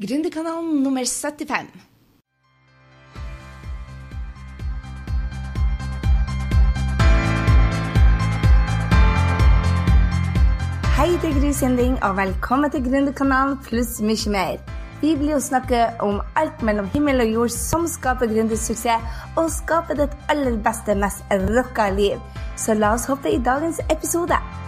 Gründerkanalen nummer 75. Hei, det er Gry Sinding, og velkommen til Gründerkanalen pluss mye mer. Vi blir jo snakke om alt mellom himmel og jord som skaper gründersuksess, og skaper ditt aller beste, mest rocka liv. Så la oss hoppe i dagens episode.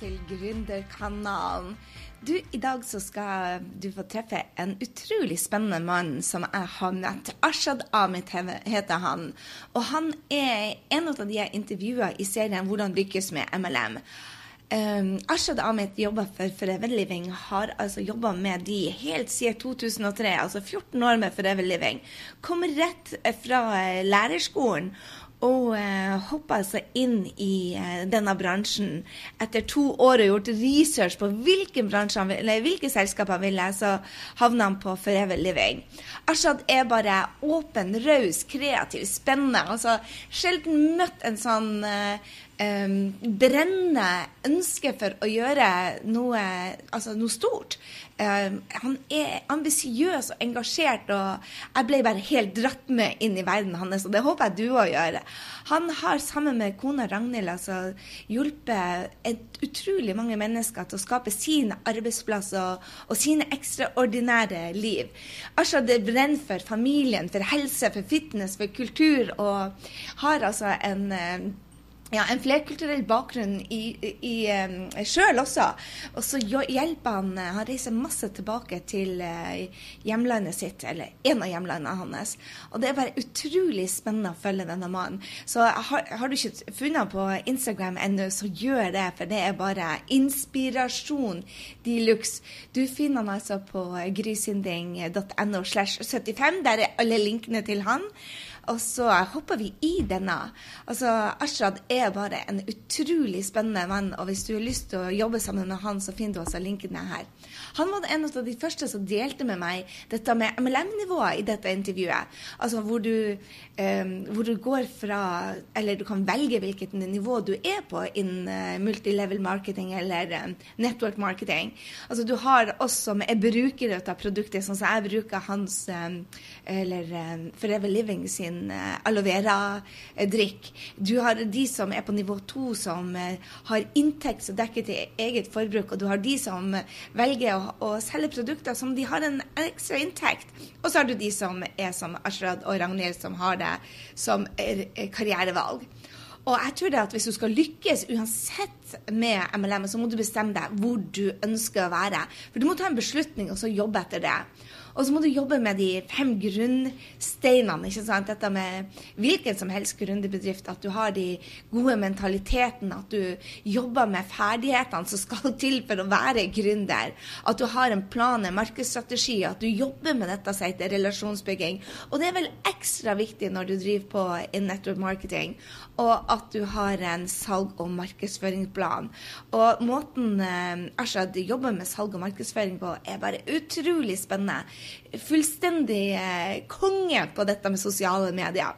Til Gründerkanalen. Du, I dag så skal du få treffe en utrolig spennende mann som jeg har møtt. Ashad Amit heter han. Og han er en av de jeg intervjua i serien 'Hvordan lykkes med MLM'. Um, Ashad Amit jobber for Forever Living, har altså jobba med de helt siden 2003, altså 14 år med Forever Living. Kom rett fra lærerskolen og eh, hoppa altså inn i eh, denne bransjen etter to år og gjort research på hvilke, bransjer, eller hvilke selskaper han ville, så havna han på Forever Living. Ashad er bare åpen, raus, kreativ, spennende. Altså sjelden møtt en sånn uh, Um, brennende ønske for å gjøre noe, altså noe stort. Um, han er ambisiøs og engasjert, og jeg ble bare helt dratt med inn i verden hans. Og det håper jeg du òg gjør. Han har sammen med kona Ragnhild altså, hjulpet et utrolig mange mennesker til å skape sin arbeidsplass og, og sine ekstraordinære liv. Ashad brenner for familien, for helse, for fitness, for kultur, og har altså en ja, en flerkulturell bakgrunn i, i, i sjøl også. Og så hjelper han Han reiser masse tilbake til uh, hjemlandet sitt, eller en av hjemlandene hans. Og det er bare utrolig spennende å følge denne mannen. Så har, har du ikke funnet ham på Instagram ennå, så gjør det, for det er bare inspirasjon de luxe. Du finner han altså på grysynding.no slash 75. Der er alle linkene til han. Og så hopper vi i denne. Altså, Ashrad er bare en utrolig spennende mann, og hvis du har lyst til å jobbe sammen med han, så finner du også linkene her. Han var en av de første som delte med meg dette med MLM-nivået i dette intervjuet. Altså hvor du, um, hvor du, går fra Eller du kan velge hvilket nivå du er på innen uh, multilevel marketing eller um, network marketing. Altså du har oss som er brukere av produktet, sånn som jeg bruker hans um, eller Forever Living sin uh, aloe vera-drikk. Du har de som er på nivå to, som uh, har inntekt som dekker til eget forbruk, og du har de som velger å, å, selge produkter som de har en ekstra inntekt. Og så har du de som er som Ashrad og Ragnhild, som har det som karrierevalg. Og jeg tror det at hvis du skal lykkes uansett med MLM, så må du bestemme deg hvor du ønsker å være. For du må ta en beslutning og så jobbe etter det. Og så må du jobbe med de fem grunnsteinene. ikke sant? Dette med hvilken som helst gründerbedrift. At du har de gode mentalitetene. At du jobber med ferdighetene som skal til for å være gründer. At du har en plan, en markedsstrategi. At du jobber med dette som heter relasjonsbygging. Og det er vel ekstra viktig når du driver på in network marketing. Og at du har en salg- og markedsføringsplan. Og måten eh, Ashad jobber med salg og markedsføring på, er bare utrolig spennende fullstendig eh, konge på dette med sosiale medier.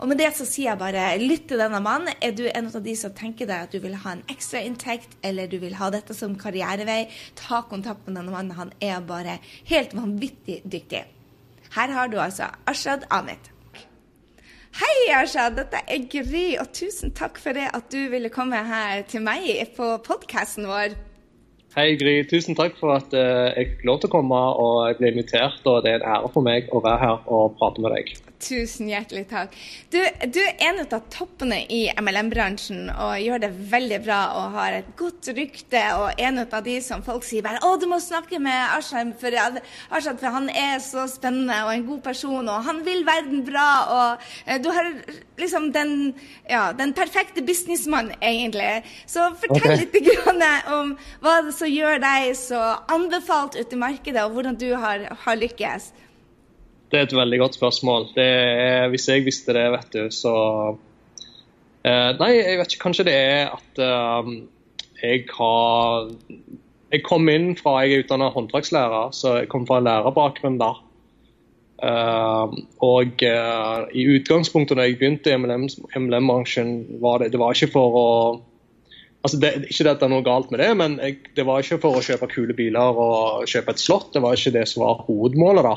Og med det så sier jeg bare lytt til denne mannen. Er du en av de som tenker deg at du vil ha en ekstra inntekt, eller du vil ha dette som karrierevei, ta kontakt med denne mannen. Han er bare helt vanvittig dyktig. Her har du altså Ashad Ahmed. Hei, Ashad. Dette er Gry, og tusen takk for det at du ville komme her til meg på podkasten vår. Hei Gry, tusen takk for at uh, jeg fikk lov til å komme og jeg ble invitert. og Det er en ære for meg å være her og prate med deg. Tusen hjertelig takk. Du, du er en av toppene i MLM-bransjen og gjør det veldig bra og har et godt rykte. Og en av de som folk sier bare 'Å, du må snakke med Ashad, for, Ashad, for han er så spennende og en god person, og han vil verden bra'. Og uh, du har liksom den, ja, den perfekte businessmann, egentlig. Så fortell okay. litt om hva som gjør deg så anbefalt ute i markedet, og hvordan du har, har lykkes. Det er et veldig godt spørsmål. Er, hvis jeg visste det, vet du, så eh, Nei, jeg vet ikke. Kanskje det er at eh, jeg har Jeg kom inn fra Jeg er utdannet håndverkslærer, så jeg kom fra lærerbakgrunn da. Uh, og uh, i utgangspunktet da jeg begynte i MLM-bransjen, var det, det var ikke for å altså det, Ikke at det er noe galt med det, men jeg, det var ikke for å kjøpe kule biler og kjøpe et slott. Det var ikke det som var hovedmålet. da.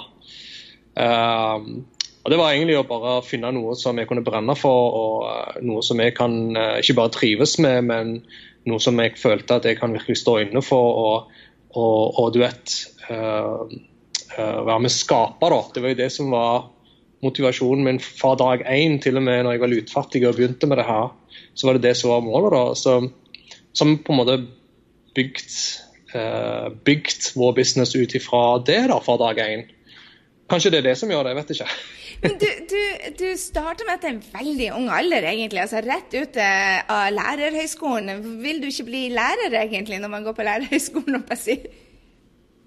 Uh, og Det var egentlig å bare finne noe som jeg kunne brenne for, og noe som jeg kan ikke bare trives med, men noe som jeg følte at jeg kan virkelig stå inne for. Og, og, og du vet uh, være med skaper. da. Det var jo det som var motivasjonen min fra dag én, til og med når jeg var lutfattig og begynte med det her. Så var det det som var målet. da. Så, som på en måte bygd, uh, bygd vår business ut ifra det da, fra dag én. Kanskje det er det som gjør det, jeg vet ikke. Men du, du, du starta med en veldig ung alder, egentlig. altså Rett ute av lærerhøyskolen. Vil du ikke bli lærer, egentlig, når man går på lærerhøyskolen? Oppe, si?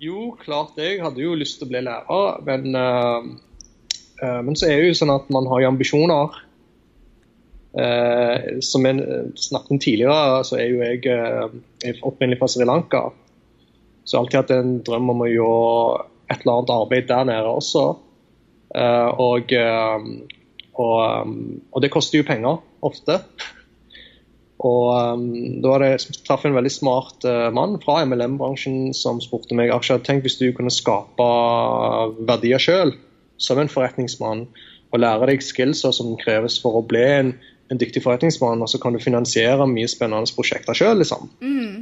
Jo, klart det. Jeg hadde jo lyst til å bli lærer, men, uh, uh, men så er det jo sånn at man har jo ambisjoner. Uh, som jeg snakket om tidligere, så er jo jeg uh, opprinnelig fra Sri Lanka. Så jeg har alltid hatt en drøm om å gjøre et eller annet arbeid der nede også. og, og, og det koster jo penger, ofte. Og um, Da var det, traff en veldig smart uh, mann fra MLM-bransjen som spurte meg Aksha, tenk hvis du kunne skape verdier sjøl som en forretningsmann, og lære deg skillser som kreves for å bli en, en, dyktig forretningsmann, og så kan du finansiere mye spennende prosjekter sjøl. Liksom. Mm.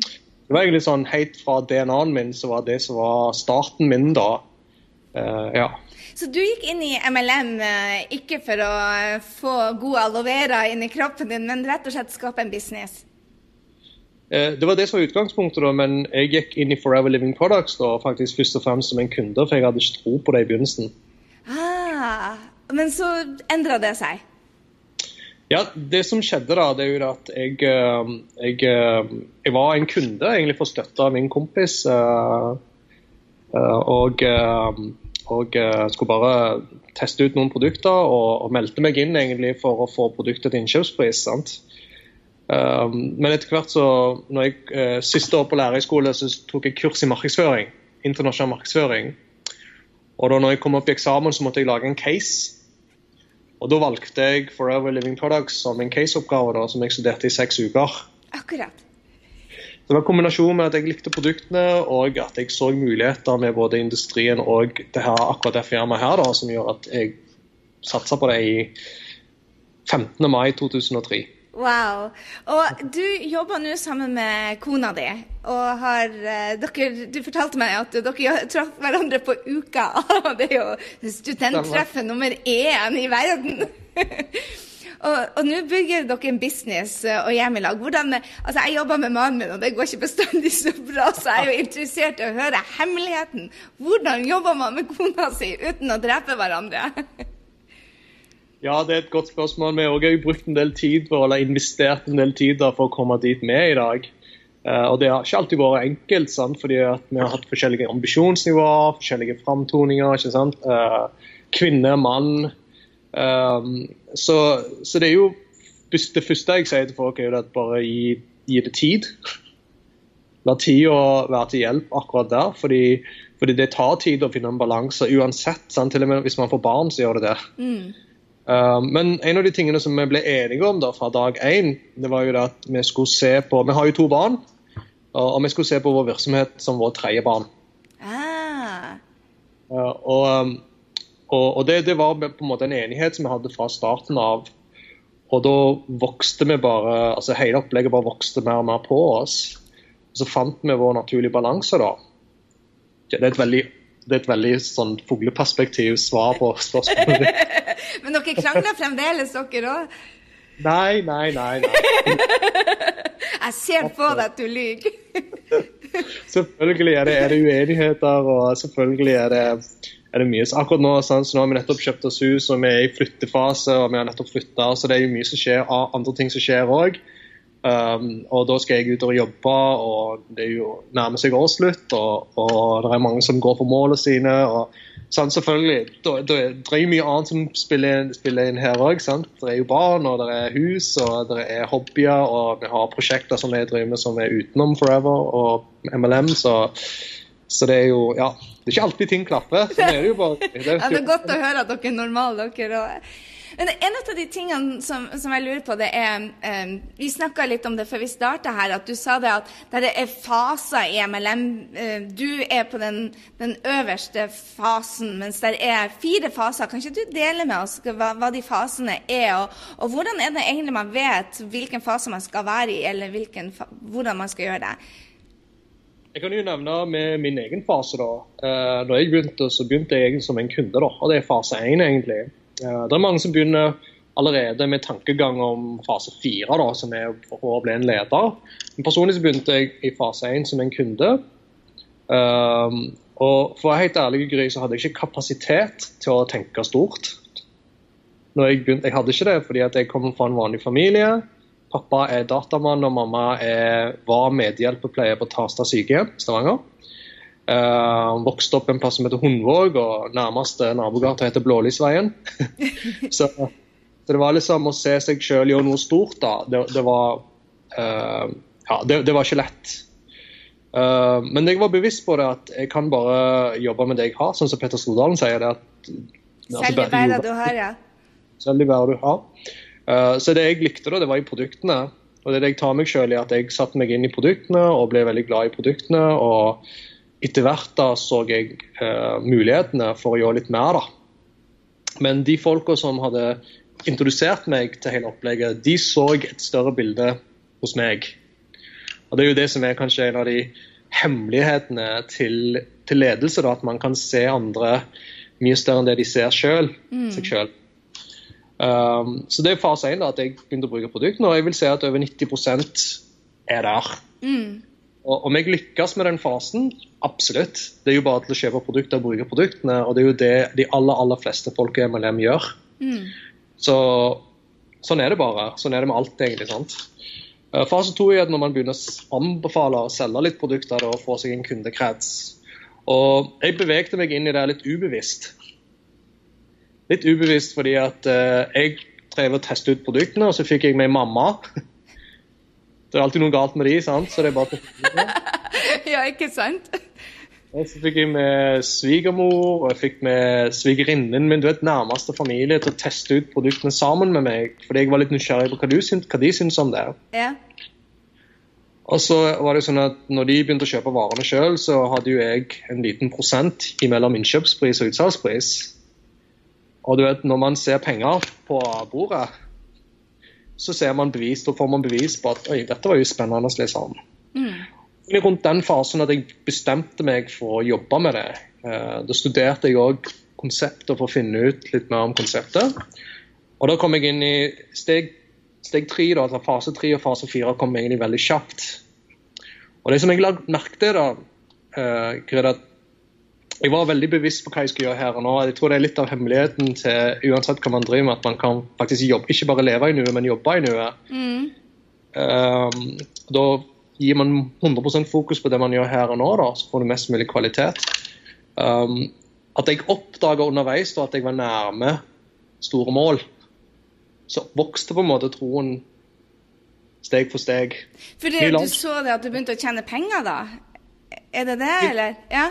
Det var egentlig sånn, Helt fra DNA-en min så var det som var starten min da. Uh, ja. Så du gikk inn i MLM eh, ikke for å få god aloe vera inn i kroppen din, men rett og slett skape en business? Eh, det var det som var utgangspunktet, da, men jeg gikk inn i Forever Living Products da, faktisk først og fremst som en kunde, for jeg hadde ikke tro på det i begynnelsen. Ah, men så endra det seg? Ja, Det som skjedde, da, det er jo at jeg, eh, jeg, jeg var en kunde egentlig for støtte av min kompis. Og og uh, skulle bare teste ut noen produkter og, og, meldte meg inn egentlig for å få produktet til innkjøpspris. sant? Men etter hvert så, når jeg Siste år på lærerhøyskole, tok jeg kurs i markedsføring. Internasjonal markedsføring. Og da når jeg kom opp i eksamen, så måtte jeg lage en case. Og da valgte jeg Forever Living Products som en caseoppgave som jeg studerte i seks uker. Akkurat. Det var kombinasjonen med at jeg likte produktene og at jeg så muligheter med både industrien og det her, akkurat det firmaet her, da, som gjør at jeg satsa på det i 15. mai 2003. Wow. Og du jobber nå sammen med kona di. Og har eh, dere Du fortalte meg at dere traff hverandre på Uka. Det er jo studenttreffet nummer én i verden. Og nå bygger dere en business eh, og hjem i lag. Hvordan, altså jeg jobber med mannen min, og det går ikke bestandig så bra, så jeg er jo interessert i å høre hemmeligheten. Hvordan jobber man med kona si uten å drepe hverandre? Ja, det er et godt spørsmål. Vi har brukt en del tid på, eller investert en del tid for å komme dit vi er i dag. Uh, og Det har ikke alltid vært enkelt, sant? fordi vi har hatt forskjellige ambisjonsnivåer, forskjellige framtoninger. ikke sant? Uh, kvinne, mann, Um, så, så, det er jo det første jeg sier til folk, er jo at bare gi, gi det tid. La tida være til hjelp akkurat der. Fordi, fordi, det tar tid å finne en balanse uansett. Sant? Til og med hvis man får barn, så gjør det det. Mm. Um, men en av de tingene som vi ble enige om da fra dag én, det var jo det at vi skulle se på Vi har jo to barn, og, vi skulle se på vår virksomhet som vår tredje barn. Ah. Uh, og um, og, og det, det, var på en måte en enighet som vi hadde fra starten av. Og da vokste vi bare altså Hele opplegget bare vokste mer og mer på oss. Og så fant vi vår naturlige balanse, da. Det er et veldig, det er et veldig sånn fugleperspektiv svar på spørsmålet. Men dere krangler fremdeles, dere òg? Nei, nei, nei. nei. Jeg ser på deg at du lyver. selvfølgelig er det, er det uenigheter, og selvfølgelig er det er det mye. Så akkurat nå, sånn, så nå har vi nettopp kjøpt oss hus, og vi er i flyttefase, og vi har nettopp flytta. Så det er jo mye som skjer, andre ting som skjer òg. Um, og da skal jeg ut og jobbe, og det er jo nærmer seg årsslutt, og, og det er mange som går for målene sine. og sånn, selvfølgelig, Det, det, det er mye annet som spiller, spiller inn her òg. Det er jo barn, og det er hus, og det er hobbyer, og vi har prosjekter som vi driver med som er utenom Forever og MLM. så Så det er jo Ja, det er ikke alltid ting klapper. Sånn er det jo bare. Det er, ja, det er godt å høre at dere er normale, dere. Men en av de tingene som, som jeg lurer på, det er um, Vi snakka litt om det før vi starta her, at du sa det at det er faser i MLM. Eh, du er på den, den, øverste fasen, mens det er fire faser. Kan ikke du dele med oss hva, hva de fasene er, og, og, hvordan er det egentlig man vet hvilken fase man skal være i, eller hvilken, hvordan man skal gjøre det? Jeg kan jo nevne med min egen fase. da. Da når jeg begynte, så begynte jeg som en kunde. da, og Det er fase én, egentlig. Uh, det er mange som begynner allerede med tankegang om fase fire, da, som er å bli en leder. Men Personlig så begynte jeg i fase én som en kunde. Um, og For å være helt ærlig Gry, så hadde jeg ikke kapasitet til å tenke stort. Jeg, begynte, jeg hadde ikke det fordi at jeg kom fra en vanlig familie. Pappa er datamann, og mamma er, var medhjelpepleier på Tarstad sykehjem Stavanger. Uh, vokste opp en plass som heter Hundvåg, og nærmeste nabogata heter Blålysveien. så, så, det var liksom å se seg sjøl gjøre noe stort, da. Det, det var uh, Ja, det, det, var ikke lett. Uh, men jeg var bevisst på det at jeg kan bare jobbe med det jeg har, sånn som Petter Stordalen sier. det at Selg i bæra du har, ja. Selg i bæra du har. Så det jeg likte, da, det var i produktene. Og det jeg tar meg selv i at jeg satte meg inn i produktene og ble veldig glad i produktene. Og etter hvert da så jeg uh, mulighetene for å gjøre litt mer, da. Men de folka som hadde introdusert meg til hele opplegget, de så et større bilde hos meg. Og Det er jo det som er kanskje en av de hemmelighetene til, til ledelse. Da, at man kan se andre mye større enn det de ser selv, mm. seg sjøl. Um, så det er fase én, at jeg begynte å bruke produktene. Og jeg vil si at over 90% er der. Mm. Og om jeg lykkes med den fasen, absolutt. Det er jo bare til å kjøpe produkter og bruke produktene. Og det er jo det de aller aller fleste folk i MLM gjør. Mm. Så sånn er det bare. Sånn er det med alt, egentlig. sant? Uh, fase to er at når man begynner å anbefale å selge litt produkter og få seg en kundekrets. Og jeg bevegde meg inn i det litt ubevisst. Litt ubevisst fordi at uh, jeg drev og testet ut produktene, og så fikk jeg med mamma. Det er alltid noe galt med de, sant? så det er bare Ja, ikke sant? Og så fikk jeg med svigermor og jeg fikk med svigerinnen min, du vet, nærmeste familie, til å teste ut produktene sammen med meg. Fordi jeg var litt nysgjerrig på hva, syns, hva de syntes om det. Ja. Og så var det sånn at når de begynte å kjøpe varene sjøl, så hadde jo jeg en liten prosent mellom innkjøpspris og utsalgspris. Og du vet, når man ser penger på bordet, så ser man bevis, da får man bevis på at oi, dette var jo spennende, liksom. Mm. Rundt den fasen at jeg bestemte meg for å jobbe med det. Eh, da studerte jeg òg konseptet for å finne ut litt mer om konseptet. Og da kom jeg inn i steg, steg tre, da, altså fase tre og fase fire kom jeg inn i veldig kjapt. Og det som jeg la merke til, da, er at jeg var veldig bevisst på hva jeg skulle gjøre her og nå. Jeg tror det er litt av hemmeligheten til uansett hva man driver med, at man kan faktisk jobbe, ikke bare leve i nuet, men jobbe i nuet. Mm. Um, da gir man 100% fokus på det man gjør her og nå, da, så får du mest mulig kvalitet. Um, at jeg oppdaga underveis da, at jeg var nærme store mål, så vokste på en måte troen steg for steg. For du så det at du begynte å tjene penger, da? Er det det, eller? Ja?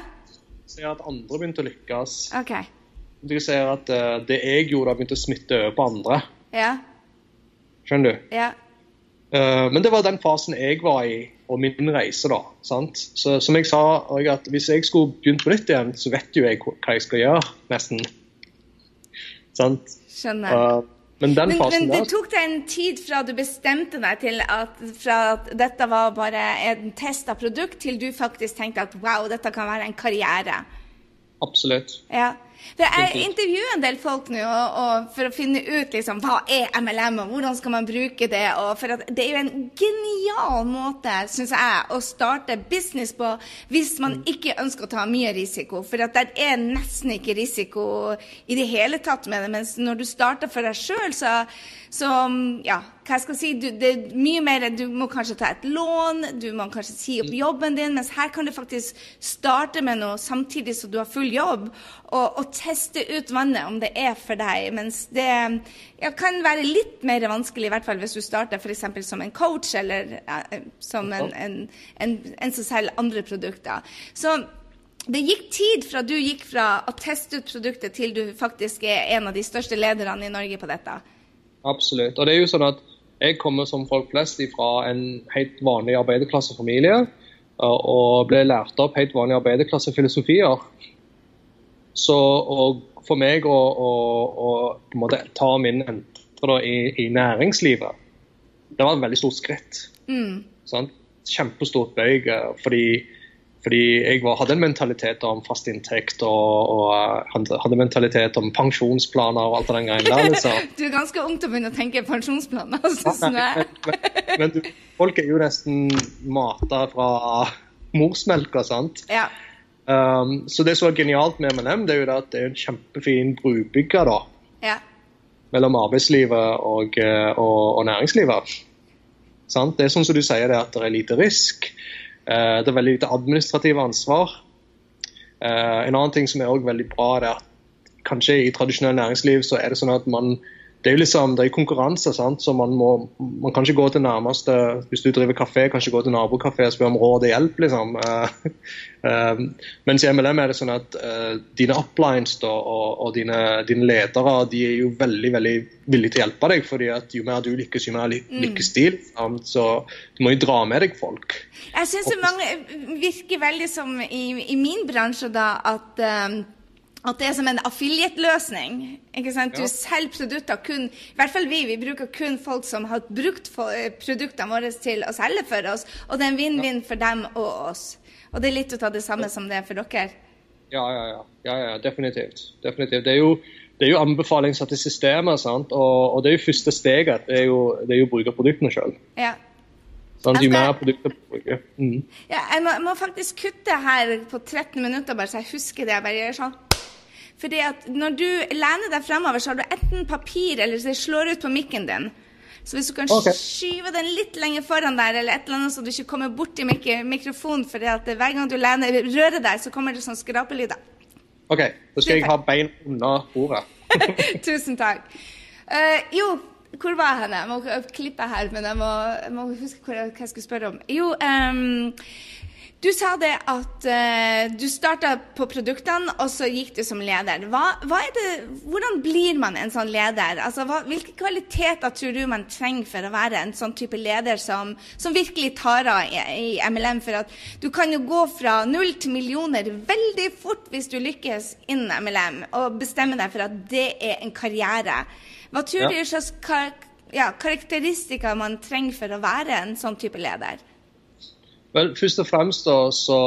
Sier at andre begynte å lykkes. Okay. Du ser at uh, det jeg gjorde, har begynt å smitte over på andre. Ja. Skjønner du? Ja. Uh, men det var den fasen jeg var i, og min reise, da. Sant? Så som jeg sa, at hvis jeg skulle begynt på nytt igjen, så vet jo jeg hva jeg skal gjøre, nesten. Sant? Skjønner. Uh, men, men, men, det tok deg en tid fra du bestemte deg til at, at dette var bare en test av produkt, til du faktisk tenkte at wow, dette kan være en karriere? Absolutt. Ja. For Jeg intervjuer en del folk nå og, og for å finne ut liksom, hva er MLM, og hvordan skal man bruke det. For det er jo en genial måte, syns jeg, å starte business på hvis man mm. ikke ønsker å ta mye risiko. For det er nesten ikke risiko i det hele tatt med det. Mens når du starter for deg sjøl, så, så ja, hva jeg skal si, du, det er mye mer Du må kanskje ta et lån, du må kanskje si opp jobben din, mens her kan du faktisk starte med noe samtidig som du har full jobb, og, og teste ut vannet om det er for deg. Mens det ja, kan være litt mer vanskelig, i hvert fall hvis du starter f.eks. som en coach, eller ja, som en, en, en, en, som selger andre produkter. Så det gikk tid fra du gikk fra å teste ut produktet til du faktisk er en av de største lederne i Norge på dette. Absolutt. Og det er jo sånn at jeg kommer som folk flest fra en helt vanlig arbeiderklassefamilie og ble lært opp helt vanlige arbeiderklassefilosofier. Så for meg å, å, å ta min entre i, i, næringslivet, det var et veldig stort skritt. Mm. Kjempestort bøyg. fordi fordi jeg var, hadde en mentalitet om fast inntekt og, og hadde, hadde mentalitet om pensjonsplaner og alt den greia der. Liksom. du er ganske ung til å begynne å tenke pensjonsplaner, syns ja, men, men, men du, folk er jo nesten mata fra morsmelka, sant. Ja. Um, så det som er genialt med M&M, det er jo at det er en kjempefin brubygger da. Ja. Mellom arbeidslivet og, eh, og, og næringslivet. Sant? Det er sånn som du sier, det at det er lite risk. Eh, det er veldig lite administrativt ansvar. Eh, en annen ting som er også veldig bra, er at kanskje i tradisjonell næringsliv så er det sånn at man det er jo liksom, det er konkurranse, sant? så man, må, man kan ikke gå til nærmeste Hvis du driver kafé, kan ikke gå til nabokafé og spørre om råd og hjelp. liksom. Uh, uh, mens i MLM er det sånn at uh, dine uplines da, og, og dine, dine, ledere de er jo veldig veldig villige til å hjelpe deg. fordi at jo mer du lykkes, jo mer lykkes de. Mm. Så du må jo dra med deg folk. Jeg syns mange virker veldig som i, i min bransje da at um at det er som en affiliate-løsning. ikke sant? Du ja. selger produkter kun I hvert fall vi. Vi bruker kun folk som har brukt eh, produktene våre til å selge for oss. Og det er en vinn-vinn for dem og oss. Og det er litt av det samme som det er for dere. Ja, ja, ja. ja, ja definitivt. definitivt. Det er jo, det er jo anbefalingssatte systemet, sant? Og, og, det er jo første steget. Det er jo, det er jo å bruke produktene sjøl. Ja. Sånn, jo mer produkter bruker. Mm. Ja, jeg må, må, faktisk kutte her på 13 minutter, bare så jeg husker det. Jeg bare gjør sånn fordi at når du lener deg fremover, så har du enten papir eller det slår ut på mikken din. Så hvis du kan okay. skyve den litt lenger foran der, eller et eller annet så du ikke kommer borti mik mikrofonen, for hver gang du lener, rører deg, så kommer det sånn skrapelyder. OK. Da skal jeg ha bein under bordet. Tusen takk. Uh, jo, hvor var jeg henne? Jeg må klippe her, men jeg må, jeg må huske hva jeg skulle spørre om. Jo, um, du sa det at uh, du starta på produktene, og så gikk du som leder. Hva, hva det, hvordan blir man en sånn leder? Altså, hva, hvilke kvaliteter tror du man trenger for å være en sånn type leder som, som virkelig tar av i, i, MLM? For at du kan jo gå fra null til millioner veldig fort hvis du lykkes innen MLM, og bestemme deg for at det er en karriere. Hva tror ja. du slags kar ja, karakteristikker man trenger for å være en sånn type leder? Vel, Først og fremst da, så,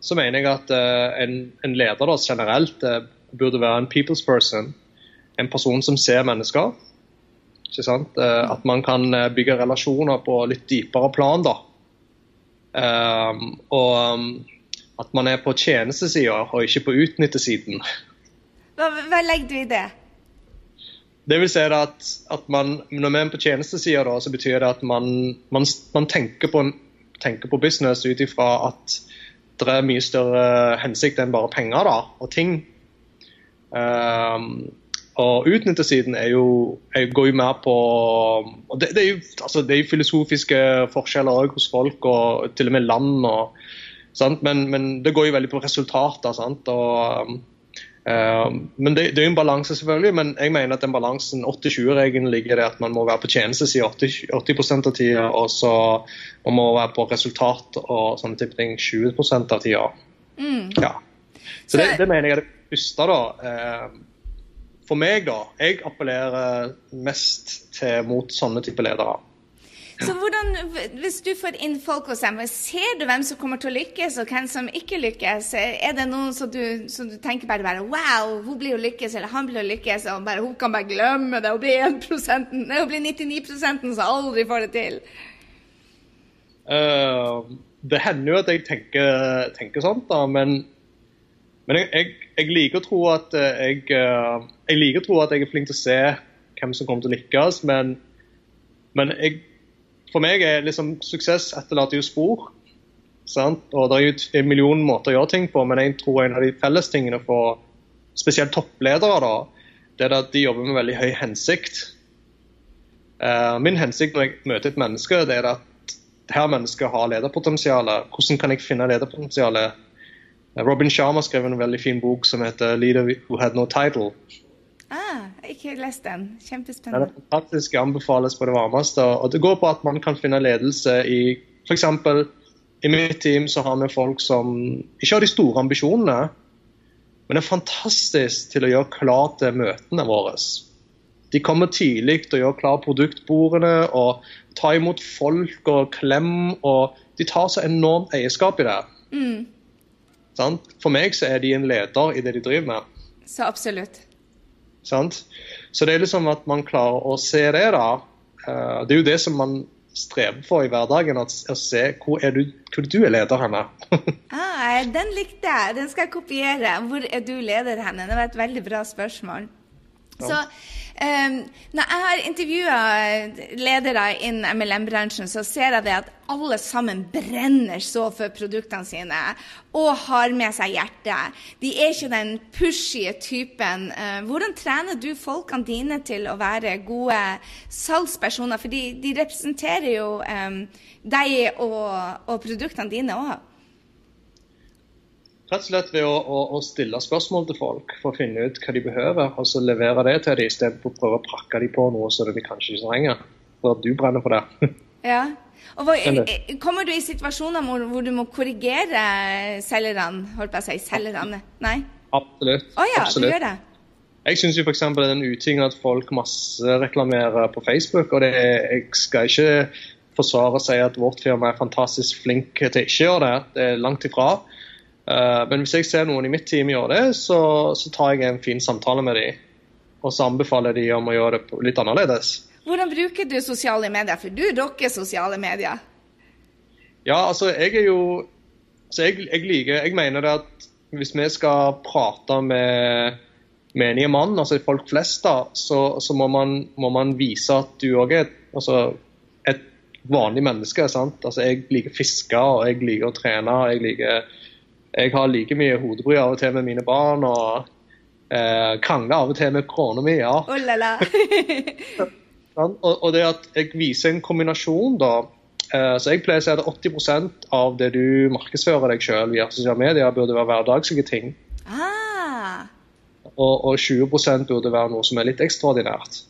så mener jeg at uh, en, en, leder da, generelt uh, burde være en people's person. En person som ser mennesker. Ikke sant? Uh, at man kan bygge relasjoner på litt dypere plan. da. og um, at man er på tjenestesida og ikke på utnyttesiden. Hva, hva legger du i det? Det vil si at, at man, Når vi er på tjenestesida, så betyr det at man, man, man tenker på en tenker på business ut ifra at det er mye større hensikt enn bare penger da, og ting. Um, og utnyttesiden er jo, jeg går jo mer på og det, det, er jo, altså, det er jo filosofiske forskjeller hos folk, og til og med land. Og, men, men, det går jo veldig på resultater. Sant? Og, Uh, men det, det, er jo en balanse, selvfølgelig. Men jeg mener at den balansen 80-20-regelen ligger i det at man må være på tjenestesida 80, 80 av tida, og så man må være på resultat og sånne type ting 20 av tida. Mm. Ja. Så, det, det, mener jeg er det første, da. Uh, for meg, da. Jeg appellerer mest til, mot sånne type ledere. Så hvordan, Hvis du får inn folk hos dem, ser du hvem som kommer til å lykkes, og hvem som ikke lykkes? Er det noen som du, som du tenker bare, bare Wow, hun blir jo lykkes, eller han blir jo lykkes, og bare, hun kan bare glemme det og bli 1 og bli 99% som aldri får det til? Uh, det hender jo at jeg tenker, tenker sånt, da, men, men jeg, jeg, jeg, liker å tro at eh, jeg, uh, jeg liker å tro at jeg er flink til å se hvem som kommer til å lykkes, men, men jeg for meg er liksom suksess etterlater jo spor. Sant? Og Det er jo en million måter å gjøre ting på, men jeg tror en av de fellestingene for spesielt toppledere da, det er at de jobber med veldig høy hensikt. Uh, min hensikt når jeg møter et menneske, det er at her mennesket har lederpotensial. Hvordan kan jeg finne lederpotensialet Robin Sharma skrev en veldig fin bok som heter 'Leader Who Had No Title'. Ah, ikke lest den. Den Kjempespennende. er fantastisk, anbefales på det varmeste. Og det går på at man kan finne ledelse i f.eks. i mitt team så har vi folk som ikke har de store ambisjonene, men er fantastisk til å gjøre klar til møtene våre. De kommer tidlig å gjøre klar produktbordene og ta imot folk og klem. og De tar så enormt eierskap i det. Mm, For meg så er de en leder i det de driver med. så absolutt. Sant? Så det er liksom at man klarer å se det, da. Eh, Det er jo det som man strever for i hverdagen, å se hvor er du, hvor du er leder henne. Ah, den likte jeg. Den skal jeg kopiere. Hvor er du leder henne? Det var et veldig bra spørsmål. Så når jeg har intervjua ledere innen MLM-bransjen, så ser jeg det at alle sammen brenner så for produktene sine og har med seg hjertet. De er ikke den pushy typen. Eh, hvordan trener du folkene dine til å være gode salgspersoner? For de, de representerer jo um, deg og, og produktene dine òg. Rett og slett ved å, å, å stille spørsmål til folk for å finne ut hva de behøver, og så levere det til dem istedenfor å prøve å prakke dem på noe som de kanskje ikke trenger. For at du brenner for det. Ja. Og hvor, eh, kommer du i situasjoner hvor, du må korrigere selgerne? Holdt på å si selgerne. Nei? Absolutt. Å ja, du gjør det? Jeg syns f.eks. det er en uting at folk massereklamerer på Facebook. og det, Jeg skal ikke forsvare å si at vårt firma er fantastisk flink til å ikke gjøre det. Det er langt ifra. Eh, men hvis jeg ser noen i mitt team gjøre det, så, så tar jeg en fin samtale med dem. Og så anbefaler de om å gjøre det litt annerledes. Hvordan bruker du sosiale medier? For du rocker sosiale medier. Ja, altså, jeg er jo så jeg, jeg liker Jeg mener det at hvis vi skal prate med menige mann, altså folk flest, da, så, så må, man, må man vise at du òg er altså, et vanlig menneske. sant? Altså, Jeg liker fiske, og jeg liker å trene. og Jeg liker jeg har like mye hodebry av og til med mine barn, og eh, krangler av og til med kona mi. ja. Oh la la. Og, og det at jeg viser en kombinasjon, da. Eh, så jeg pleier å si at 80% av det du markedsfører deg sjøl via sosiale medier, burde være hverdagslige ting. ah. Og, og 20% burde være noe som er litt ekstraordinært.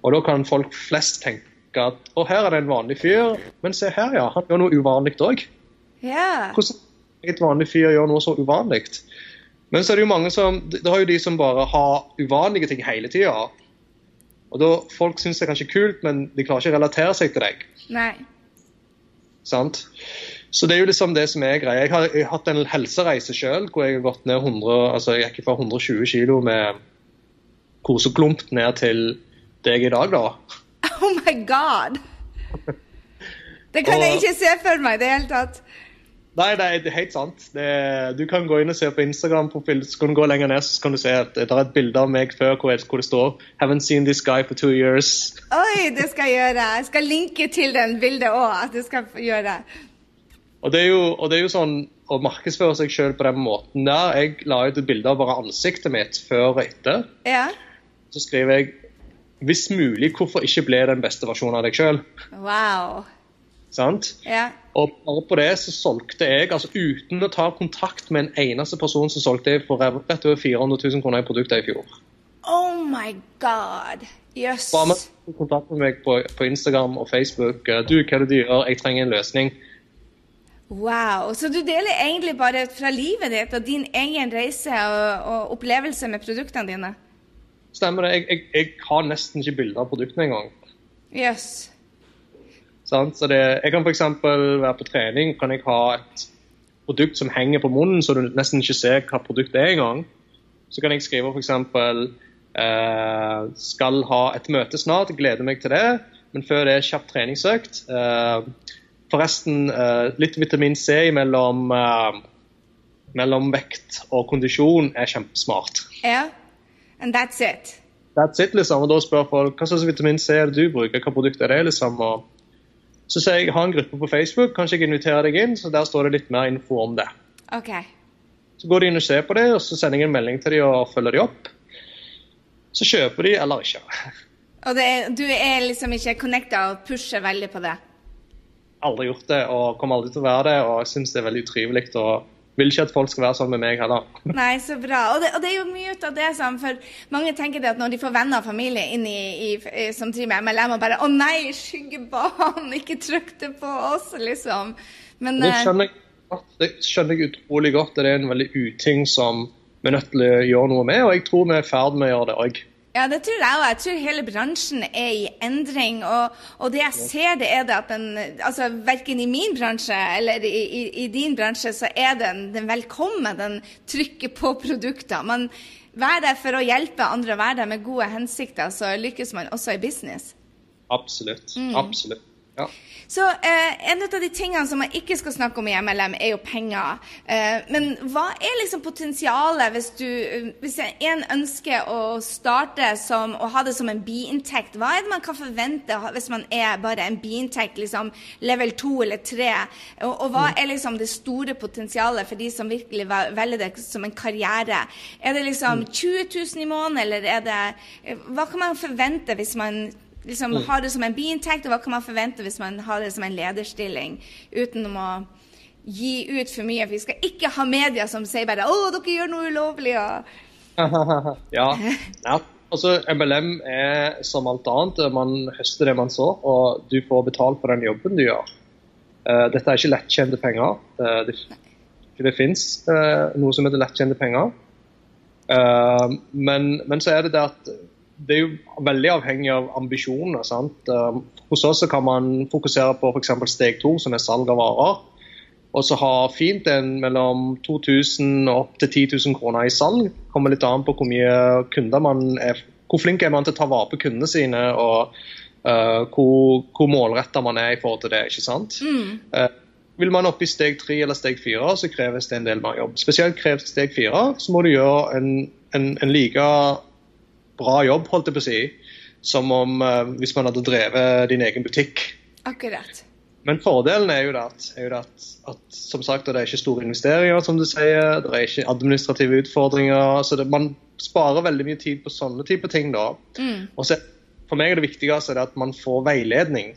Og da kan folk flest tenke at å, her er det en vanlig fyr, men se her, ja. Han gjør noe uvanlig òg. Ja. Hvordan et vanlig fyr gjøre noe så uvanlig? Men så er det jo mange som Det har jo de som bare har uvanlige ting hele tida. Og da, Folk syns det er kanskje kult, men de klarer ikke å relatere seg til deg. Nei. sant? Så det er jo liksom det som er greia. Jeg har, jeg har hatt en helsereise sjøl hvor jeg har gått ned 100, altså jeg gikk fra 120 kg med koseklump ned til deg i dag, da. Oh my god! Det kan jeg ikke se for meg i det hele tatt. Nei, det er, er helt sant. Det, du kan gå inn og se på Instagram-profil, så kan du gå lenger ned så kan du se at det er et bilde av meg før hvor, hvor det står 'Haven't seen this guy for two years'. Oi, det skal jeg gjøre. Jeg skal linke til den bildet òg. At jeg skal gjøre. Og det er jo, og det er jo sånn å markedsføre seg sjøl på den måten der. Jeg la ut et bilde av bare ansiktet mitt før og etter. Ja. Så skriver jeg hvis mulig, hvorfor ikke bli den beste versjonen av deg sjøl? Wow. Sant? Ja. Og bare på det så solgte jeg, altså uten å ta kontakt med en eneste person, så solgte jeg for rett over 400 000 kroner i produkter i fjor. Oh my god. Jøss. Bare med kontakt med meg på, på Instagram og Facebook. eh, Du, hva er det du gjør? Jeg trenger en løsning. Wow. Så du deler egentlig bare fra livet ditt og din egen reise og, og opplevelse med produktene dine? Stemmer det? Jeg, jeg, jeg har nesten ikke bilder av produktene engang. Jøss. Sant? Så det, jeg kan f.eks. være på trening, kan jeg ha et produkt som henger på munnen, så du nesten ikke ser hva produktet er engang. Så kan jeg skrive f.eks. Eh, skal ha et møte snart, gleder meg til det. Men før det er kjapp treningsøkt. Eh, forresten, eh, litt vitamin C mellom, eh, mellom vekt og kondisjon er kjempesmart. Ja. And that's it. That's it, liksom. Og da spør folk hva slags vitamin C er det du bruker, hva produkt er det, liksom. Og så sier jeg, har en gruppe på Facebook, kanskje jeg inviterer deg inn, så der står det litt mer info om det. OK. Så går de inn og ser på det, og så sender jeg en melding til dem og følger de opp. Så kjøper de eller ikke. Og det, er- du er liksom ikke connecta og pusher veldig på det? Aldri gjort det og kommer aldri til å være det, og jeg syns det er veldig utrivelig å vil ikke at folk skal være sånn med meg heller. Nei, så bra. Og det, og det, er jo mye ut av det som For mange tenker det at når de får venner og familie inn i, i, som driver med MLM, og bare 'Å nei, skyggebanen, ikke trykk det på oss', liksom. Men, det, skjønner jeg, det skjønner jeg utrolig godt. Det er en veldig uting som vi er nødt til å gjøre noe med, og jeg tror vi er i ferd med å gjøre det òg. Ja, det tror jeg òg. Jeg tror hele bransjen er i endring. Og, og, det jeg ser, det er det at den altså Verken i min bransje eller i, i, i din bransje, så er den, den velkommen, den trykker på produkter. Man Vær der for å hjelpe andre, være der med gode hensikter, så lykkes man også i business. Absolutt. Mm. Absolutt. Ja. Så eh, En av de tingene som man ikke skal snakke om i MLM, er jo penger. Eh, men hva er liksom potensialet hvis, du, hvis en ønsker å starte som, og ha det som en biinntekt? Hva er det man kan forvente hvis man er bare en biinntekt, liksom level 2 eller 3? Og, og, hva er liksom det store potensialet for de som virkelig velger det som en karriere? Er det liksom 20 000 i måneden, eller er det Hva kan man forvente hvis man liksom mm. ha det som en biinntekt, og hva kan man forvente hvis man har det som en lederstilling, uten å gi ut for mye? For vi skal ikke ha media som sier bare 'Å, dere gjør noe ulovlig'. Og... ja. ja. Altså, MLM er som alt annet. Man høster det man så, og du får betalt for den jobben du gjør. Uh, dette er ikke lettkjente penger. Uh, det, det fins uh, eh, noe som heter lettkjente penger. Men, men, så er det det at det er jo veldig avhengig av ambisjonene. sant? Um, hos oss kan man fokusere på f.eks. steg to, som er salg av varer. Og så ha fint en mellom 2000 og opp til 10 000 kroner i salg. Kommer litt an på hvor mye kunder man er Hvor flink er man til å ta vare på kundene sine, og uh, hvor, hvor målretta man er i forhold til det. ikke sant? Mm. Uh, vil man opp i steg tre eller steg fire, så kreves det en del mer jobb. Spesielt kreves steg fire, så må du gjøre en, en, en like bra jobb, holdt jeg på å si, som om uh, hvis man hadde drevet din egen butikk. Akkurat. Men fordelen er jo det at, jo det at, at som sagt, det er ikke store investeringer, som du sier. Det er ikke administrative utfordringer. så det, Man sparer veldig mye tid på sånne type ting. da. Mm. Og så, For meg er det viktigste at man får veiledning.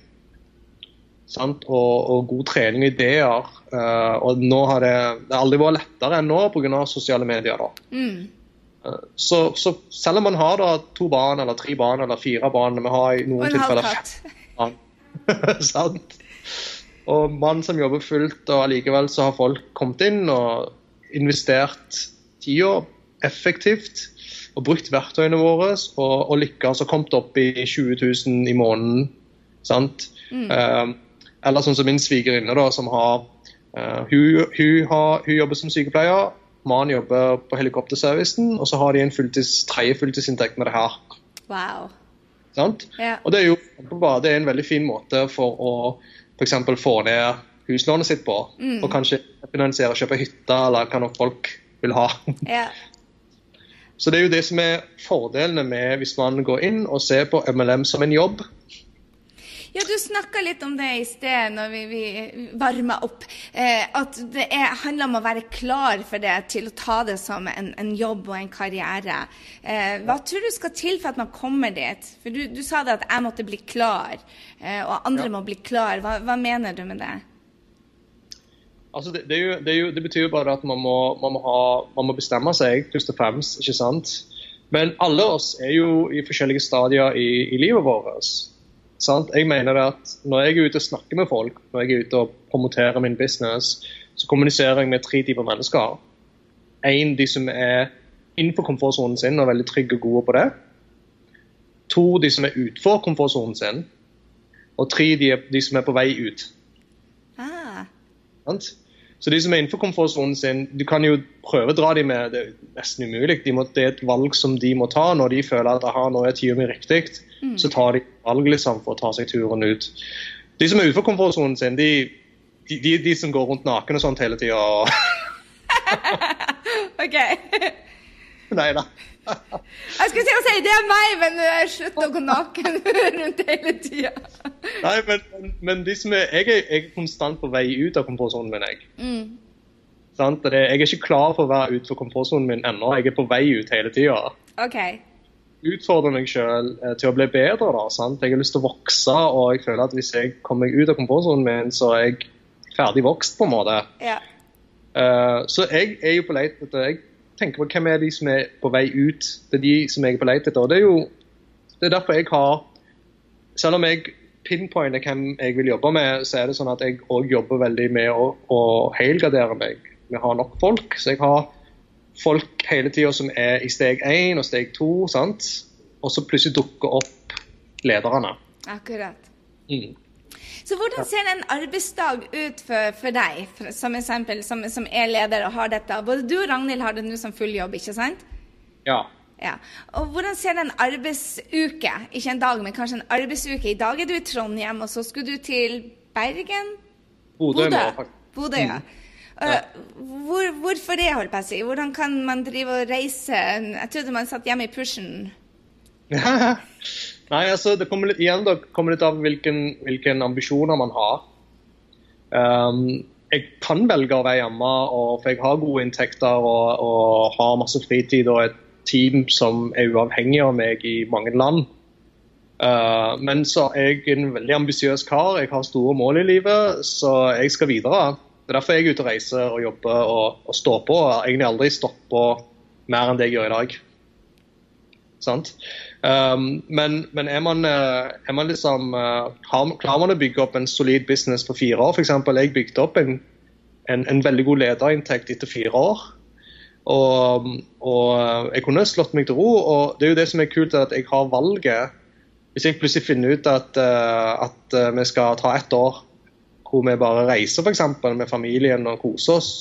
Sant? Og, og, god trening og ideer. Uh, og nå har det, det har aldri vært lettere enn nå pga. sosiale medier. da. Mm. Så, så, selv om man har da to barn eller tre barn eller fire barn Vi har i noen tilfeller fem Sant? Og mann som jobber fullt, og allikevel så har folk kommet inn og investert tida effektivt og brukt verktøyene våre og, og lykkes og kommet opp i 20 000 i måneden. sant? Mm. Eh, eller sånn som min svigerinne, da, som har eh, hun, hun, har, hun jobber som sykepleier Mannen jobber på helikopterservicen, og så har de en fulltids, tredje fulltidsinntekt med det her. Wow. Ja. Og det er jo det er en veldig fin måte for å f.eks. få ned huslånet sitt på. Mm. Og kanskje finansiere kjøpe hytte, eller hva nok folk vil ha. Yeah. Så det er jo det som er fordelene med hvis man går inn og ser på MLM som en jobb. Ja, Du snakka litt om det i sted når vi, vi varma opp. Eh, at det er, handler om å være klar for det, til å ta det som en, en jobb og en karriere. Eh, hva tror du skal til for at man kommer dit? For Du, du sa det at jeg måtte bli klar, eh, og andre ja. må bli klar. Hva, hva, mener du med det? Altså det, det, jo, det, jo, det, betyr jo bare at man må, man må, ha, man må bestemme seg, først og fremst. ikke sant? Men alle oss er jo i forskjellige stadier i, i livet vårt. Sant? Jeg mener at Når jeg er ute og snakker med folk, når jeg er ute og promoterer min business, så kommuniserer jeg med tre typer mennesker. En, de som er innenfor komfortsonen sin og er veldig trygge og gode på det. To, de som er utenfor komfortsonen sin. Og tre, de, de som er på vei ut. Ah. Så de som er innenfor komfortsonen sin, du kan jo prøve å dra dem med. Det er nesten umulig. De må, det er et valg som de må ta når de føler at aha, nå er tida mi riktig. Mm. Så tar de valg liksom, for å ta seg turen ut. De som er utenfor komfortsonen sin, de, de, de, de, som går rundt naken og sånt hele tida. OK. Nei da. Jeg skulle til å si det er meg, men slutt å gå naken rundt hele tida. Nei, men, men, de som er, jeg, er, jeg er konstant på vei ut av komfortsonen min. Jeg. Mm. Det, jeg er ikke klar for å være utenfor komfortsonen min ennå. Jeg er på vei ut hele tida. Okay utfordre meg sjøl eh, til å bli bedre. Da, sant? Jeg har lyst til å vokse, og jeg føler at hvis jeg kommer meg ut av komfortsonen min, så er jeg ferdig vokst, på en måte. Ja. Uh, så jeg er jo på leit etter Jeg tenker på hvem er de som er på vei ut. Det er de som jeg er på leit etter. Og det er jo det er derfor jeg har Selv om jeg pinpointer hvem jeg vil jobbe med, så er det sånn at jeg òg jobber veldig med å, å helgardere meg. Vi har nok folk. Så jeg har folk hele tida som er i steg én og steg to. sant? Og så plutselig dukker opp lederne. Akkurat. Mm. Så hvordan ser en arbeidsdag ut for, for deg, for, som eksempel, som, som, er leder og har dette? Både du og Ragnhild har det nå som full jobb, ikke sant? Ja. ja. Og hvordan ser en arbeidsuke, ikke en dag, men kanskje en arbeidsuke? I dag er du i Trondheim, og så skulle du til Bergen? Bodø. Bodø, Bodø ja. Mm. Uh, hvor, hvorfor det, holdt på å si? Hvordan kan man drive og reise? Jeg trodde man satt hjemme i pushen. Nei, altså det kommer litt, igjen da, kommer litt av hvilken, hvilken ambisjoner man har. Um, jeg kan velge å være hjemme, og, for jeg har gode inntekter og, og, har masse fritid og et team som er uavhengig av meg i mange land. Uh, men så er jeg en veldig ambisiøs kar. Jeg har store mål i livet, så jeg skal videre. Det er derfor jeg er ute og reiser og jobber og, og står på. Jeg har egentlig aldri på mer enn det jeg gjør i dag. Sant? Um, men, men er, man, eh, er man liksom uh, Klarer man å bygge opp en solid business på fire år? F.eks. jeg bygde opp en, en, en, veldig god lederinntekt etter fire år. Og, og, eh, jeg kunne slått meg til ro. og det er jo det som er kult, at jeg har valget. Hvis jeg plutselig finner ut at, at vi skal ta ett år hvor vi bare reiser for eksempel, med familien og koser oss,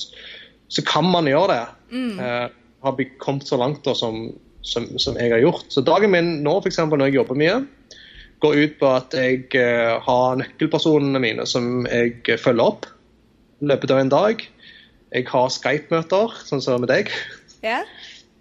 så kan man gjøre det. Mm. Uh, har kommet så langt da, som, som, som, jeg har gjort. Så dagen min nå, f.eks. når jeg jobber mye, går ut på at jeg uh, har nøkkelpersonene mine som jeg følger opp i løpet av en dag. Jeg har Skype-møter, sånn som med deg. Yeah.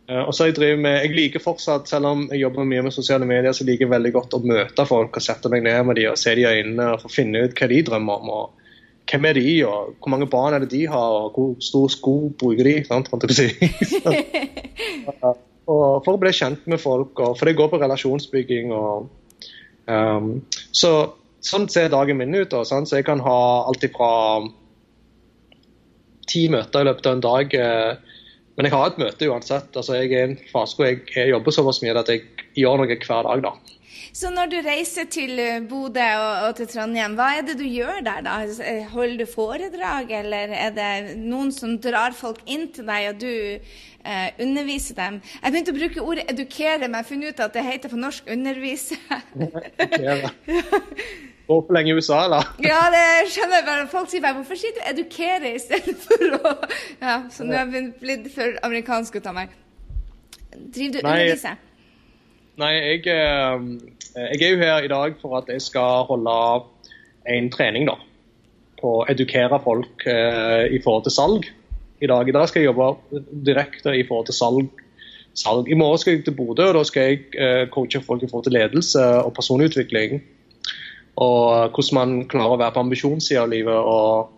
Og så jeg, med, jeg liker fortsatt, Selv om jeg jobber mye med sosiale medier, så liker jeg veldig godt å møte folk og sette meg ned med dem og se dem i øynene og få finne ut hva de drømmer om. og hvem er de, og hvor mange barn er det de har, og hvor stor sko bruker de? Sant, og for å bli kjent med folk, og for det går på relasjonsbygging. og um, så Sånn ser dagen min ut. Sant? Så jeg kan ha alt fra ti møter i løpet av en dag. Eh, men jeg har et møte uansett. Altså, jeg er i en fase hvor jeg, jeg jobber såpass mye at jeg gjør noe hver dag. da. Så når du reiser til eh, Bodø og, og, til Trondheim, hva er det du gjør der da? Eh, holder du foredrag, eller er det noen som drar folk inn til deg, og du eh, underviser dem? Jeg begynte å bruke ordet 'edukere', men jeg har funnet ut at det heter på norsk 'undervise'. Går for lenge i USA, eller? ja, det skjønner jeg bare. Folk sier bare 'hvorfor sier du 'edukere' istedenfor å Ja, så nå har jeg blitt for amerikansk ut av meg. Driver du og underviser? Nei, jeg, eh, jeg, er jo her i dag for at jeg skal holde en trening da, på å edukere folk eh, i forhold til salg. I dag, I dag skal jeg jobbe direkte i forhold til salg. salg. I morgen skal jeg til Bodø, og da skal jeg eh, coache folk i forhold til ledelse og personutvikling. Og hvordan man klarer å være på ambisjonssida av livet og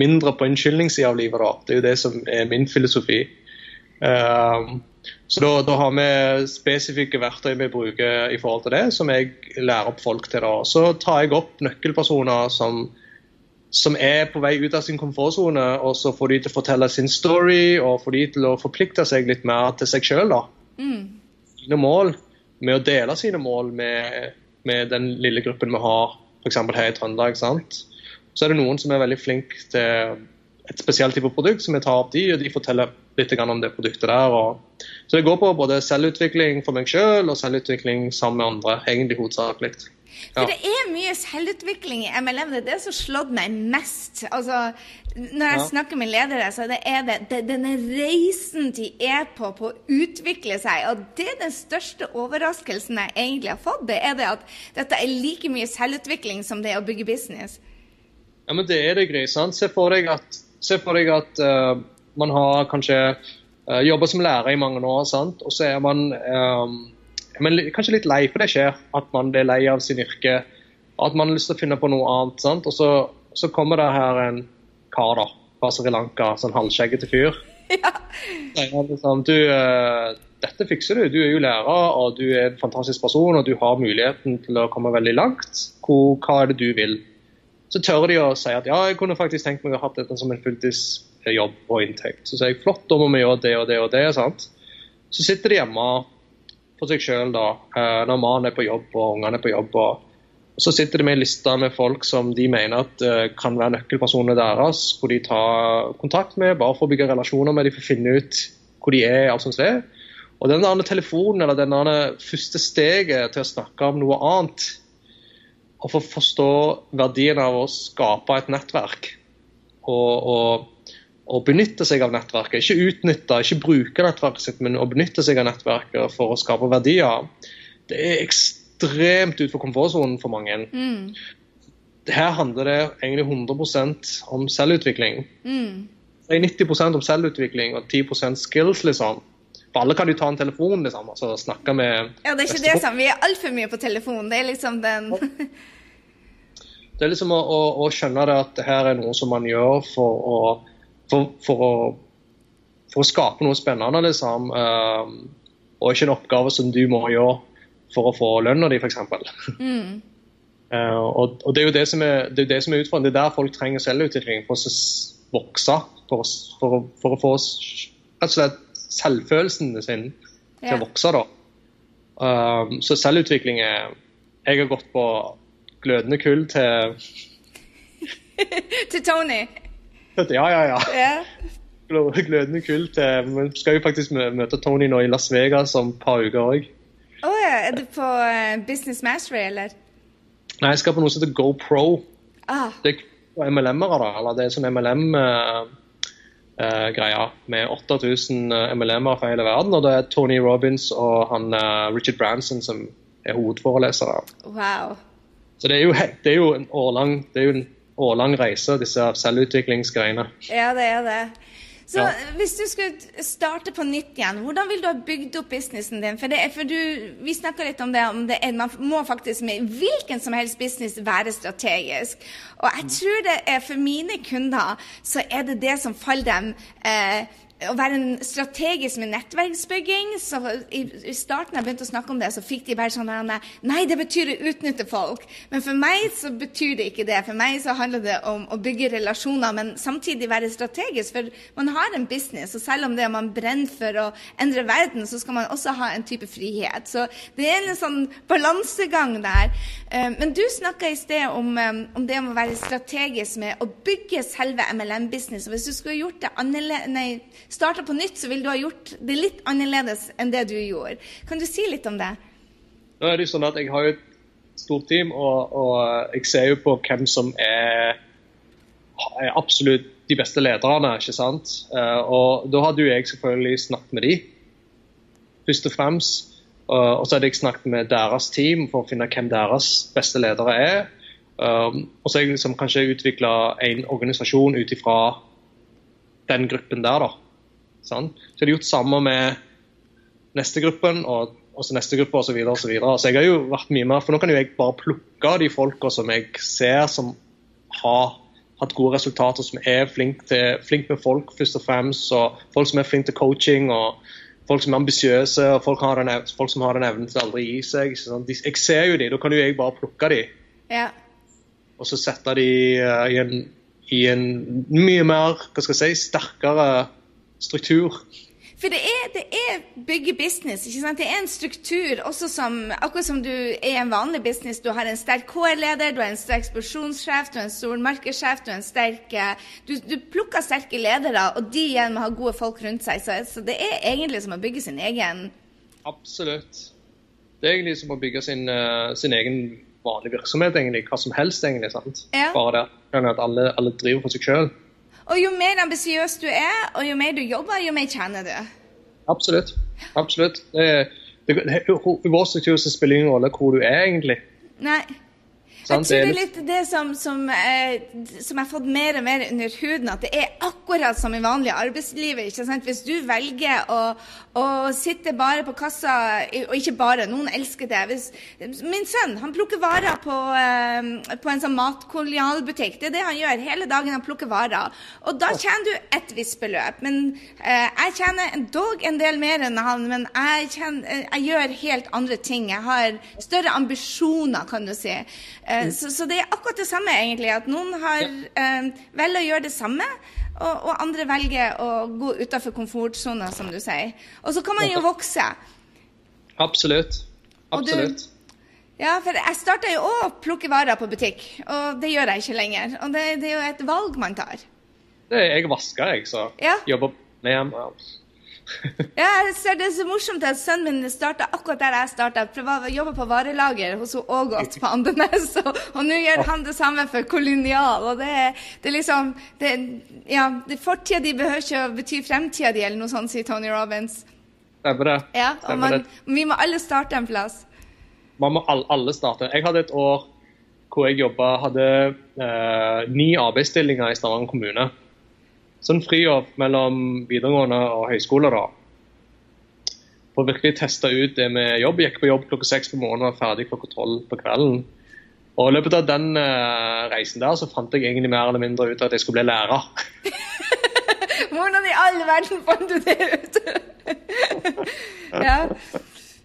mindre på unnskyldningssida av livet. da. Det er jo det som er min filosofi. Um, så da, da, har vi spesifikke verktøy vi bruker i forhold til det, som jeg lærer opp folk til. da. Så tar jeg opp nøkkelpersoner som, som er på vei ut av sin komfortsone, og så får de til å fortelle sin story og får de til å forplikte seg litt mer til seg sjøl. Mm. Sine mål, med å dele sine mål med, med den lille gruppen vi har f.eks. her i Trøndelag. sant? Så er det noen som er veldig flinke til et spesielt type produkt, som jeg tar opp de, og de forteller litt om det produktet der. Og, så det går på både selvutvikling for meg sjøl og selvutvikling sammen med andre, egentlig hovedsakelig. Ja. For det er mye selvutvikling i MLM. Det er det som slått meg mest. Altså, når jeg ja. snakker med ledere, så det er det, det denne reisen de er på på å utvikle seg. Og det er den største overraskelsen jeg egentlig har fått. Det er det at dette er like mye selvutvikling som det er å bygge business. Ja, men det er det, Gry. Se for deg at Se for deg at uh, man har kanskje uh, jobba som lærer i mange år, sant? og så er man, um, er man kanskje litt lei, for det skjer at man blir lei av sin yrke. At man har lyst til å finne på noe annet. Sant? Og så, så kommer det her en kar da, fra Sri Lanka, sånn halvskjeggete fyr. Ja. Liksom, du, uh, dette fikser du. Du er jo lærer, og du er en fantastisk person, og du har muligheten til å komme veldig langt. Hvor, hva er det du vil? så tør de å si at ja, jeg kunne faktisk tenkt meg å ha dette som en fulltids, jobb og inntekt. Så sier jeg flott, da må vi gjøre det og det og det. sant? Så sitter de hjemme for seg sjøl når mannen er på jobb og ungene er på jobb. og så sitter de med en liste med folk som de mener at uh, kan være nøkkelpersonene deres, hvor de tar kontakt med, bare for å bygge relasjoner med de for å finne ut hvor de er. alt sånt er. Og den der telefonen, eller den første steget til å snakke om noe annet, og for å forstå verdien av å skape et nettverk og, og, og benytte seg av nettverket, ikke utnytte, ikke bruke nettverket sitt, men å benytte seg av nettverket for å skape verdier, det er ekstremt utenfor komfortsonen for mange. Mm. Her handler det egentlig 100% om selvutvikling. Mm. 90% om selvutvikling og 10% skills, liksom. For alle kan jo ta en telefon, liksom. altså snakke med Ja, det er ikke det samme. Vi er altfor mye på telefon. Det er liksom den Det er liksom å, å, å, skjønne det at det her er noe som man gjør for å, for, for å, for å skape noe spennende, liksom. Uh, og ikke en oppgave som du må gjøre for å få lønna di, f.eks. Mm. Uh, og, og, det er jo det som er, det er, det utfordringen. Det er der folk trenger selvutvikling for å vokse. For, for, for, å få rett og slett selvfølelsen sin til yeah. å vokse. da. Um, så selvutvikling er Jeg har gått på glødende kull til Til Tony? Ja, ja, ja. Yeah. Glødende kult. Vi skal jo faktisk møte Tony nå i Las Vegas om et par uker òg. Oh, ja. Er du på uh, Business Mastery, eller? Nei, jeg skal på noe som heter GoPro. Ah. Det er MLM-ere, da. Eller det er sånn MLM-greier uh, uh, med 8000 MLM-ere fra hele verden. Og det er Tony Robins og han, Richard Branson som er hovedforelesere. Wow. Så det er jo, det er jo en årlang, det er jo en årlang reise, disse selvutviklingsgreiene. Ja, det er det. Så ja. hvis du skulle starte på nytt igjen, hvordan vil du ha bygd opp businessen din? For, det, for du, Vi snakka litt om det, om det er, man må faktisk med hvilken som helst business være strategisk. Og jeg tror det er for mine kunder så er det det som faller dem eh, å være strategisk med nettverksbygging. så i, i, starten jeg begynte å snakke om det, så fikk de bare sånn Nei, det betyr å utnytte folk. Men for meg så betyr det ikke det. For meg så handler det om å bygge relasjoner, men samtidig være strategisk. For man har en business, og selv om det er man brenner for å endre verden, så skal man også ha en type frihet. Så det er en sånn balansegang der. Eh, men du snakka i sted om, eh, om, det å være strategisk med å bygge selve MLM-business. Hvis du skulle gjort det annerledes starta på nytt, så ville du ha gjort det litt annerledes enn det du gjorde. Kan du si litt om det? Nå er det sånn at Jeg har jo et stort team, og, og jeg ser jo på hvem som er, er, absolutt de beste lederne. ikke sant? Uh, og Da hadde jo jeg selvfølgelig snakket med de, først og fremst. Uh, og så hadde jeg snakket med deres team for å finne hvem deres beste ledere er. Um, og så har jeg liksom kanskje utvikla en organisasjon ut ifra den gruppen der. da. Sånn? Så er det gjort samme med neste gruppen og også neste gruppe osv. Så, videre, og så, videre. så jeg har jo vært mye mer, for nå kan jo jeg bare plukke de folka som jeg ser som har hatt gode resultater, som er flinke flink med folk først og fremst, og folk som er flinke til coaching. og Folk som er ambisiøse, og folk, den, folk, som har den evnen til å aldri gi seg. De, jeg ser jo de, da kan jo jeg bare plukke de. Ja. Og så sette de uh, i, en, i en mye mer hva skal jeg si, sterkere struktur. For det er, det er bygge business. ikke sant? Det er en struktur, også som, akkurat som du er en vanlig business. Du har en sterk HR-leder, du har en sterk eksplosjonssjef, du har en stor markedssjef, du har en sterk du, du, plukker sterke ledere, og de igjen må ha gode folk rundt seg. Så, så, det er egentlig som å bygge sin egen Absolutt. Det er egentlig som å bygge sin, uh, sin egen vanlige virksomhet, egentlig. Hva som helst, egentlig. sant? Ja. Bare det at alle, alle driver for seg sjøl. Og jo mer ambisiøs du er, og jo mer du jobber, jo mer tjener du. Absolutt. Absolutt. Det, det, det, I vår struktur så spiller det ingen rolle hvor du er, egentlig. Nei. Jeg tror det er litt det som, som, eh, som jeg har fått mer og mer under huden, at det er akkurat som i vanlige arbeidslivet. ikke sant? Hvis du velger å, å sitte bare på kassa, og ikke bare, noen elsker det Hvis, Min sønn han plukker varer på, eh, på en sånn matkolonialbutikk. Det er det han gjør hele dagen. han plukker varer. Og da tjener du et visst beløp. Men eh, jeg tjener dog en del mer enn han, men jeg, tjener, jeg gjør helt andre ting. Jeg har større ambisjoner, kan du si. Eh, så, så, det er akkurat det samme, egentlig. At noen har, eh, velger å gjøre det samme, og, og andre velger å gå utafor komfortsona, som du sier. Og så kan man jo vokse. Absolutt. Absolutt. Ja, for jeg starta jo òg å plukke varer på butikk, og det gjør jeg ikke lenger. Og det, det er jo et valg man tar. Det er jeg vasker, jeg, så Ja. jobber med hjem. Ja. Jeg ser Det er så morsomt at sønnen min starta akkurat der jeg starta. Jobba på varelager hos Ågot på Andenes. Og, og nå gjør han det samme for Kolonial. og Det, det er liksom det, ja, det Fortida di behøver ikke å bety fremtida di, eller noe sånt, sier Tony Robins. Stemmer det. Ja, og man. Vi må alle starte en plass. Man må alle starte. Jeg hadde et år hvor jeg jobba Hadde eh, ni arbeidsstillinger i Stavanger kommune. Sånn friår mellom videregående og høyskole, da. For å virkelig teste ut det med jobb. Gikk på jobb klokka seks på morgenen og var ferdig klokka tolv på kvelden. Og I løpet av den uh, reisen der så fant jeg egentlig mer eller mindre ut at jeg skulle bli lærer. Hvordan i all verden fant du det ut? ja.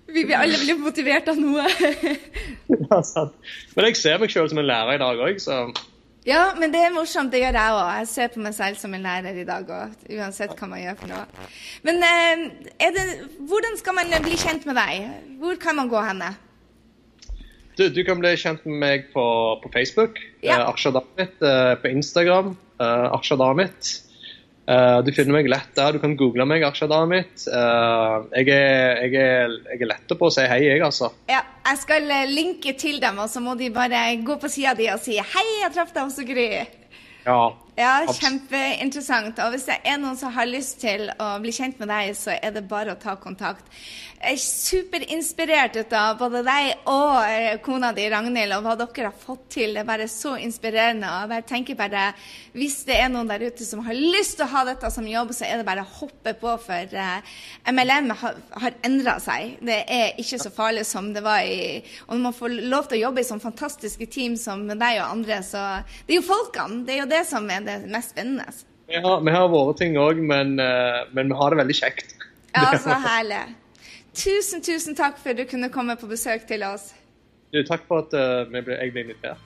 Vi vil alle bli motivert av noe. Ja, sant. Men jeg ser meg selv som en lærer i dag òg, så Ja, men det er morsomt. Det gjør jeg òg. Jeg ser på meg selv som en lærer i dag òg, uansett hva man gjør for noe. Men eh, er det, hvordan skal man bli kjent med deg? Hvor kan man gå henne? Du, du kan bli kjent med meg på, på Facebook. Ja. Eh, Damit. Eh, på Instagram. Eh, Damit. Eh, du finner meg lett der. Du kan google meg, Aksja mitt. Uh, jeg, er, jeg, er, jeg er lett på å si hei, jeg, altså. Ja, jeg skal eh, linke til dem, og så må de bare gå på sida di og si 'Hei, jeg traff deg hos Gry'. Ja. Ja, kjempeinteressant. Og hvis det er noen som har lyst til å bli kjent med deg, så er det bare å ta kontakt. Jeg er superinspirert av både deg og eh, kona di, Ragnhild, og hva dere har fått til. Det er bare så inspirerende. Og jeg tenker bare, hvis det er noen der ute som har lyst til å ha dette som jobb, så er det bare å hoppe på, for eh, MLM har, har endra seg. Det er ikke så farlig som det var i Og når man får lov til å jobbe i sånne fantastiske team som deg og andre, så Det er jo folkene. Det er jo det som er det mest spennende. Vi har, vi har våre ting òg, men, eh, men vi har det veldig kjekt. Ja, så herlig. Tusen, tusen takk for at du kunne komme på besøk til oss. Du, takk for at eh, jeg ble invitert.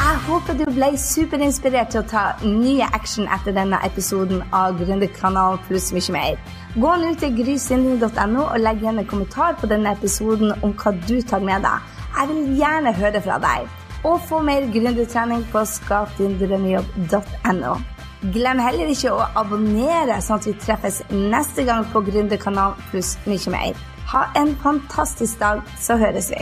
Jeg håper du ble superinspirert til å ta nye action etter denne episoden av Gründerkanalen pluss mye mer. Gå nå til grysynden.no og legg igjen en kommentar på denne episoden om hva du tar med deg. Jeg vil gjerne høre fra deg. Og få mer gründertrening på skapdindrømmejobb.no. Glem heller ikke å abonnere, sånn at vi treffes neste gang på Gründerkanalen pluss mye mer. Ha en fantastisk dag, så høres vi.